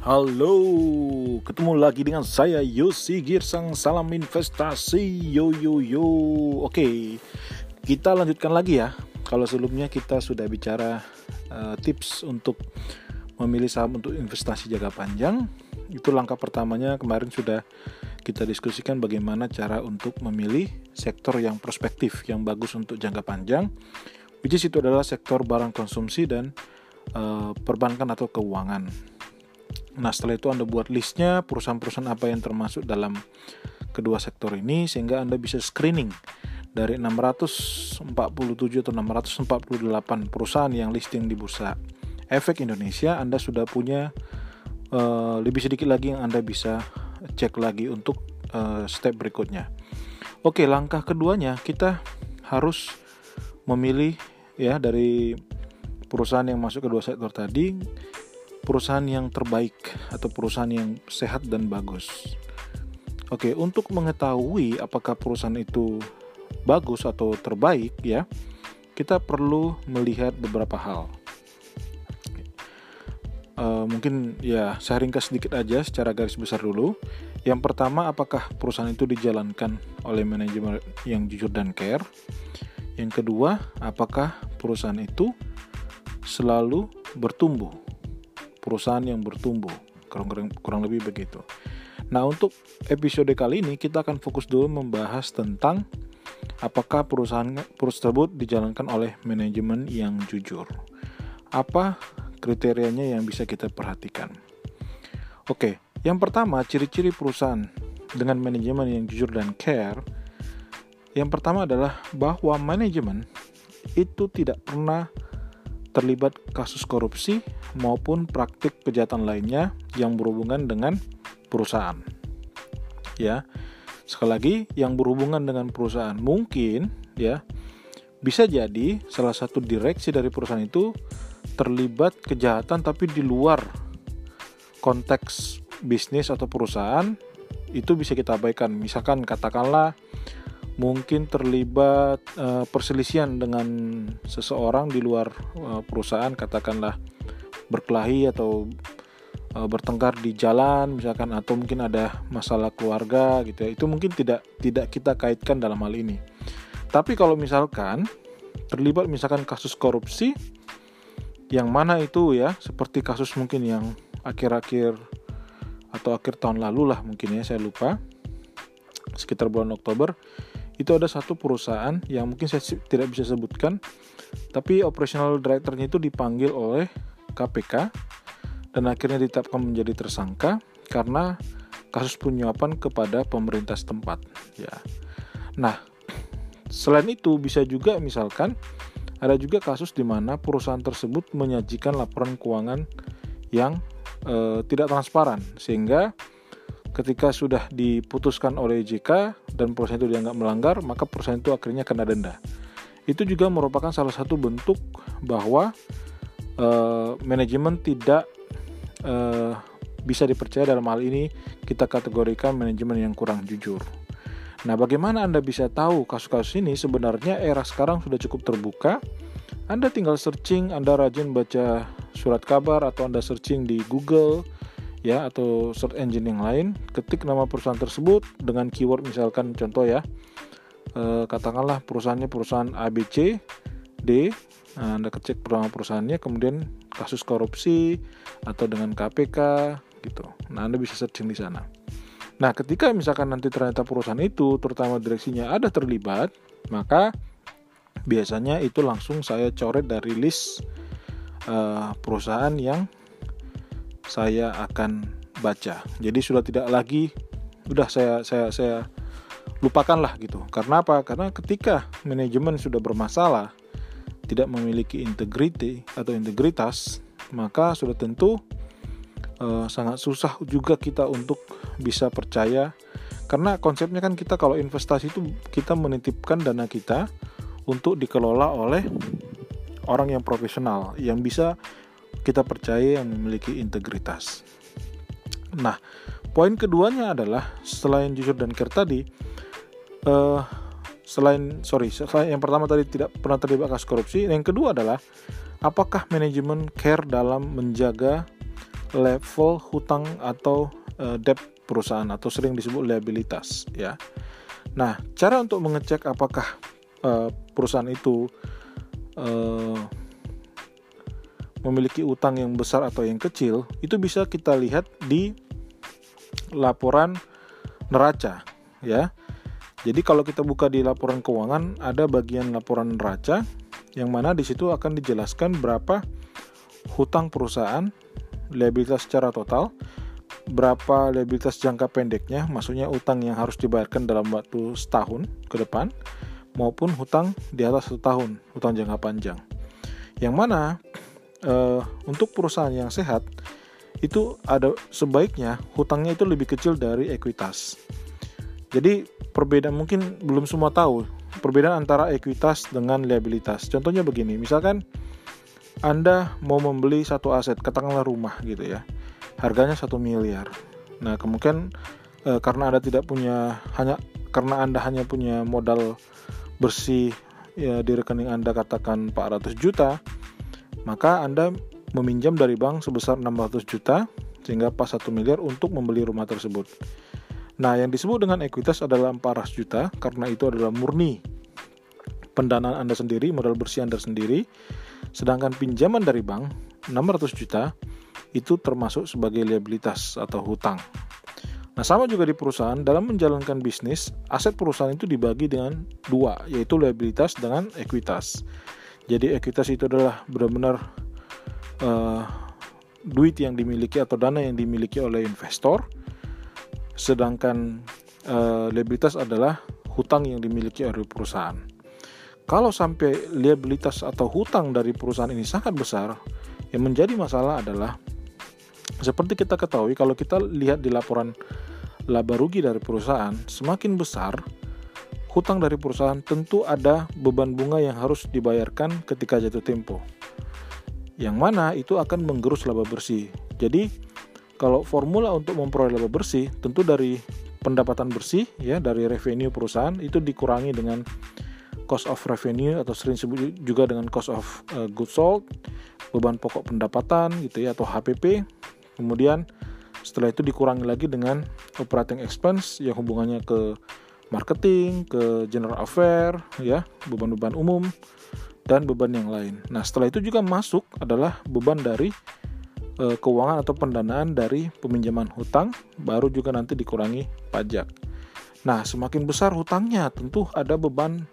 Halo, ketemu lagi dengan saya Yosi Girsang. Salam Investasi Yo yo yo. Oke, kita lanjutkan lagi ya. Kalau sebelumnya kita sudah bicara uh, tips untuk memilih saham untuk investasi jangka panjang. Itu langkah pertamanya kemarin sudah kita diskusikan bagaimana cara untuk memilih sektor yang prospektif Yang bagus untuk jangka panjang Which is itu adalah sektor barang konsumsi dan uh, perbankan atau keuangan Nah, setelah itu Anda buat listnya perusahaan-perusahaan apa yang termasuk dalam kedua sektor ini sehingga Anda bisa screening dari 647 atau 648 perusahaan yang listing di bursa efek Indonesia, Anda sudah punya uh, lebih sedikit lagi yang Anda bisa cek lagi untuk uh, step berikutnya. Oke, langkah keduanya kita harus memilih ya dari perusahaan yang masuk ke dua sektor tadi perusahaan yang terbaik atau perusahaan yang sehat dan bagus. Oke, untuk mengetahui apakah perusahaan itu bagus atau terbaik ya, kita perlu melihat beberapa hal. Uh, mungkin ya saya ringkas sedikit aja secara garis besar dulu. Yang pertama, apakah perusahaan itu dijalankan oleh manajemen yang jujur dan care? Yang kedua, apakah perusahaan itu selalu bertumbuh perusahaan yang bertumbuh. Kurang, kurang lebih begitu. Nah untuk episode kali ini kita akan fokus dulu membahas tentang apakah perusahaan perusahaan tersebut dijalankan oleh manajemen yang jujur. Apa kriterianya yang bisa kita perhatikan? Oke yang pertama ciri-ciri perusahaan dengan manajemen yang jujur dan care yang pertama adalah bahwa manajemen itu tidak pernah terlibat kasus korupsi maupun praktik kejahatan lainnya yang berhubungan dengan perusahaan. Ya. Sekali lagi yang berhubungan dengan perusahaan mungkin ya bisa jadi salah satu direksi dari perusahaan itu terlibat kejahatan tapi di luar konteks bisnis atau perusahaan itu bisa kita abaikan. Misalkan katakanlah mungkin terlibat uh, perselisihan dengan seseorang di luar uh, perusahaan katakanlah berkelahi atau uh, bertengkar di jalan misalkan atau mungkin ada masalah keluarga gitu ya. Itu mungkin tidak tidak kita kaitkan dalam hal ini. Tapi kalau misalkan terlibat misalkan kasus korupsi yang mana itu ya seperti kasus mungkin yang akhir-akhir atau akhir tahun lalu lah mungkin ya saya lupa. Sekitar bulan Oktober itu ada satu perusahaan yang mungkin saya tidak bisa sebutkan tapi operational directornya itu dipanggil oleh KPK dan akhirnya ditetapkan menjadi tersangka karena kasus penyuapan kepada pemerintah setempat ya nah selain itu bisa juga misalkan ada juga kasus di mana perusahaan tersebut menyajikan laporan keuangan yang e, tidak transparan sehingga ketika sudah diputuskan oleh JK dan perusahaan itu dianggap melanggar, maka perusahaan itu akhirnya kena denda. Itu juga merupakan salah satu bentuk bahwa uh, manajemen tidak uh, bisa dipercaya dalam hal ini kita kategorikan manajemen yang kurang jujur. Nah, bagaimana Anda bisa tahu kasus-kasus ini sebenarnya era sekarang sudah cukup terbuka. Anda tinggal searching, Anda rajin baca surat kabar atau Anda searching di Google ya atau search engine yang lain ketik nama perusahaan tersebut dengan keyword misalkan contoh ya e, katakanlah perusahaannya perusahaan ABC D nah, anda kecek nama perusahaannya kemudian kasus korupsi atau dengan KPK gitu nah anda bisa searching di sana nah ketika misalkan nanti ternyata perusahaan itu terutama direksinya ada terlibat maka biasanya itu langsung saya coret dari list uh, perusahaan yang saya akan baca. Jadi sudah tidak lagi udah saya saya saya lupakanlah gitu. Karena apa? Karena ketika manajemen sudah bermasalah, tidak memiliki integriti atau integritas, maka sudah tentu uh, sangat susah juga kita untuk bisa percaya karena konsepnya kan kita kalau investasi itu kita menitipkan dana kita untuk dikelola oleh orang yang profesional yang bisa kita percaya yang memiliki integritas. Nah, poin keduanya adalah selain jujur dan care tadi, uh, selain sorry, selain yang pertama tadi tidak pernah terlibat kasus korupsi, yang kedua adalah apakah manajemen care dalam menjaga level hutang atau uh, debt perusahaan atau sering disebut liabilitas ya. Nah, cara untuk mengecek apakah uh, perusahaan itu uh, memiliki utang yang besar atau yang kecil itu bisa kita lihat di laporan neraca ya. Jadi kalau kita buka di laporan keuangan ada bagian laporan neraca yang mana di situ akan dijelaskan berapa hutang perusahaan, liabilitas secara total, berapa liabilitas jangka pendeknya, maksudnya utang yang harus dibayarkan dalam waktu setahun ke depan, maupun hutang di atas satu tahun, hutang jangka panjang. Yang mana uh, untuk perusahaan yang sehat itu ada sebaiknya hutangnya itu lebih kecil dari ekuitas. Jadi perbedaan mungkin belum semua tahu perbedaan antara ekuitas dengan liabilitas. Contohnya begini, misalkan Anda mau membeli satu aset, katakanlah rumah gitu ya, harganya satu miliar. Nah kemungkinan e, karena Anda tidak punya hanya karena Anda hanya punya modal bersih ya, di rekening Anda katakan 400 juta, maka Anda meminjam dari bank sebesar 600 juta sehingga pas 1 miliar untuk membeli rumah tersebut. Nah, yang disebut dengan ekuitas adalah 400 juta karena itu adalah murni pendanaan Anda sendiri, modal bersih Anda sendiri. Sedangkan pinjaman dari bank 600 juta itu termasuk sebagai liabilitas atau hutang. Nah, sama juga di perusahaan dalam menjalankan bisnis, aset perusahaan itu dibagi dengan dua, yaitu liabilitas dengan ekuitas. Jadi ekuitas itu adalah benar-benar uh, duit yang dimiliki atau dana yang dimiliki oleh investor sedangkan uh, liabilitas adalah hutang yang dimiliki oleh perusahaan. Kalau sampai liabilitas atau hutang dari perusahaan ini sangat besar, yang menjadi masalah adalah seperti kita ketahui kalau kita lihat di laporan laba rugi dari perusahaan, semakin besar hutang dari perusahaan tentu ada beban bunga yang harus dibayarkan ketika jatuh tempo. Yang mana itu akan menggerus laba bersih. Jadi kalau formula untuk memperoleh laba bersih tentu dari pendapatan bersih ya dari revenue perusahaan itu dikurangi dengan cost of revenue atau sering disebut juga dengan cost of uh, goods sold, beban pokok pendapatan gitu ya atau HPP. Kemudian setelah itu dikurangi lagi dengan operating expense yang hubungannya ke marketing, ke general affair ya, beban-beban umum dan beban yang lain. Nah, setelah itu juga masuk adalah beban dari e, keuangan atau pendanaan dari peminjaman hutang baru juga nanti dikurangi pajak. Nah, semakin besar hutangnya tentu ada beban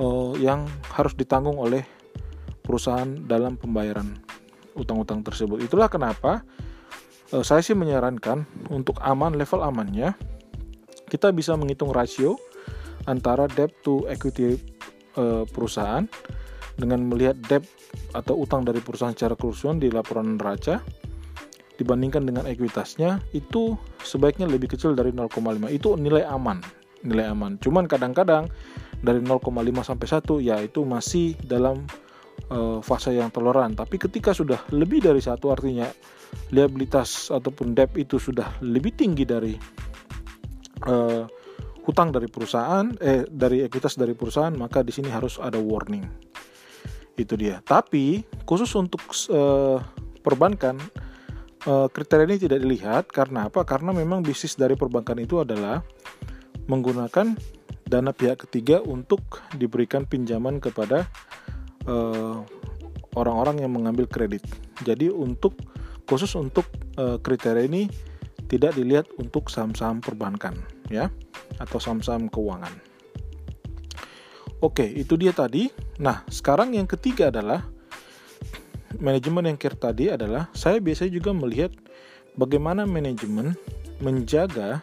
e, yang harus ditanggung oleh perusahaan dalam pembayaran utang-utang tersebut. Itulah kenapa e, saya sih menyarankan untuk aman level amannya kita bisa menghitung rasio antara debt to equity e, perusahaan dengan melihat debt atau utang dari perusahaan secara keseluruhan di laporan neraca dibandingkan dengan ekuitasnya itu sebaiknya lebih kecil dari 0,5 itu nilai aman nilai aman. Cuman kadang-kadang dari 0,5 sampai 1 ya itu masih dalam uh, fase yang toleran. Tapi ketika sudah lebih dari satu artinya liabilitas ataupun debt itu sudah lebih tinggi dari uh, hutang dari perusahaan eh dari ekuitas dari perusahaan maka di sini harus ada warning itu dia. Tapi khusus untuk uh, perbankan uh, kriteria ini tidak dilihat karena apa? Karena memang bisnis dari perbankan itu adalah menggunakan dana pihak ketiga untuk diberikan pinjaman kepada eh, orang-orang yang mengambil kredit. Jadi untuk khusus untuk uh, kriteria ini tidak dilihat untuk saham-saham perbankan ya atau saham-saham keuangan. Oke, itu dia tadi. Nah, sekarang yang ketiga adalah manajemen yang care tadi adalah saya biasanya juga melihat bagaimana manajemen menjaga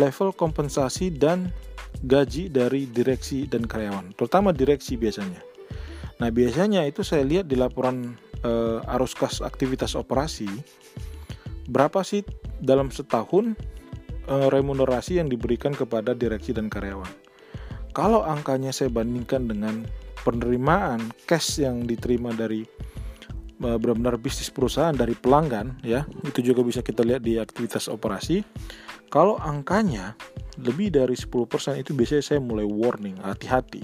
level kompensasi dan gaji dari direksi dan karyawan, terutama direksi biasanya. Nah, biasanya itu saya lihat di laporan uh, arus kas aktivitas operasi berapa sih dalam setahun uh, remunerasi yang diberikan kepada direksi dan karyawan kalau angkanya saya bandingkan dengan penerimaan cash yang diterima dari uh, benar-benar bisnis perusahaan dari pelanggan ya itu juga bisa kita lihat di aktivitas operasi kalau angkanya lebih dari 10% itu biasanya saya mulai warning hati-hati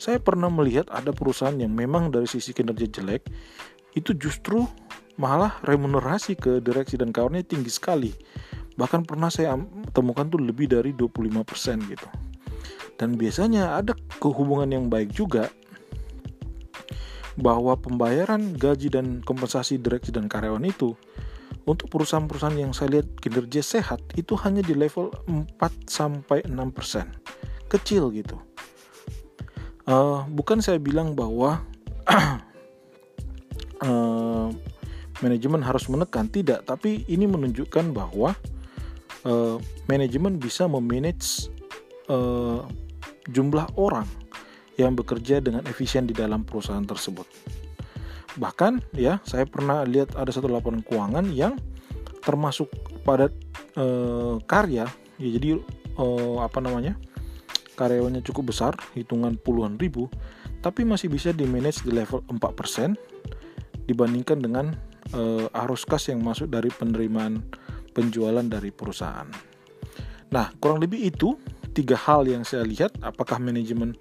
saya pernah melihat ada perusahaan yang memang dari sisi kinerja jelek itu justru malah remunerasi ke direksi dan kawannya tinggi sekali. Bahkan pernah saya temukan tuh lebih dari 25% gitu. Dan biasanya ada kehubungan yang baik juga bahwa pembayaran gaji dan kompensasi direksi dan karyawan itu untuk perusahaan-perusahaan yang saya lihat kinerja sehat itu hanya di level 4 sampai 6%. Kecil gitu. Uh, bukan saya bilang bahwa uh, manajemen harus menekan tidak, tapi ini menunjukkan bahwa uh, manajemen bisa memanage uh, jumlah orang yang bekerja dengan efisien di dalam perusahaan tersebut. Bahkan ya, saya pernah lihat ada satu laporan keuangan yang termasuk pada e, karya, ya jadi e, apa namanya? karyawannya cukup besar, hitungan puluhan ribu, tapi masih bisa di manage di level 4% dibandingkan dengan e, arus kas yang masuk dari penerimaan penjualan dari perusahaan. Nah, kurang lebih itu tiga hal yang saya lihat apakah manajemen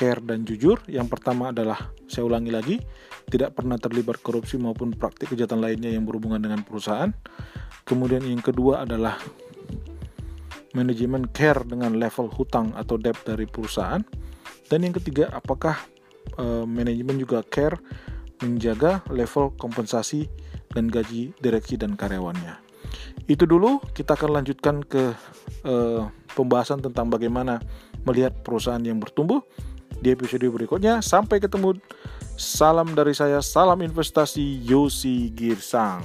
care dan jujur. Yang pertama adalah saya ulangi lagi, tidak pernah terlibat korupsi maupun praktik kejahatan lainnya yang berhubungan dengan perusahaan. Kemudian yang kedua adalah manajemen care dengan level hutang atau debt dari perusahaan. Dan yang ketiga, apakah uh, manajemen juga care menjaga level kompensasi dan gaji direksi dan karyawannya. Itu dulu, kita akan lanjutkan ke uh, pembahasan tentang bagaimana melihat perusahaan yang bertumbuh di episode berikutnya. Sampai ketemu. Salam dari saya, salam investasi Yosi Girsang.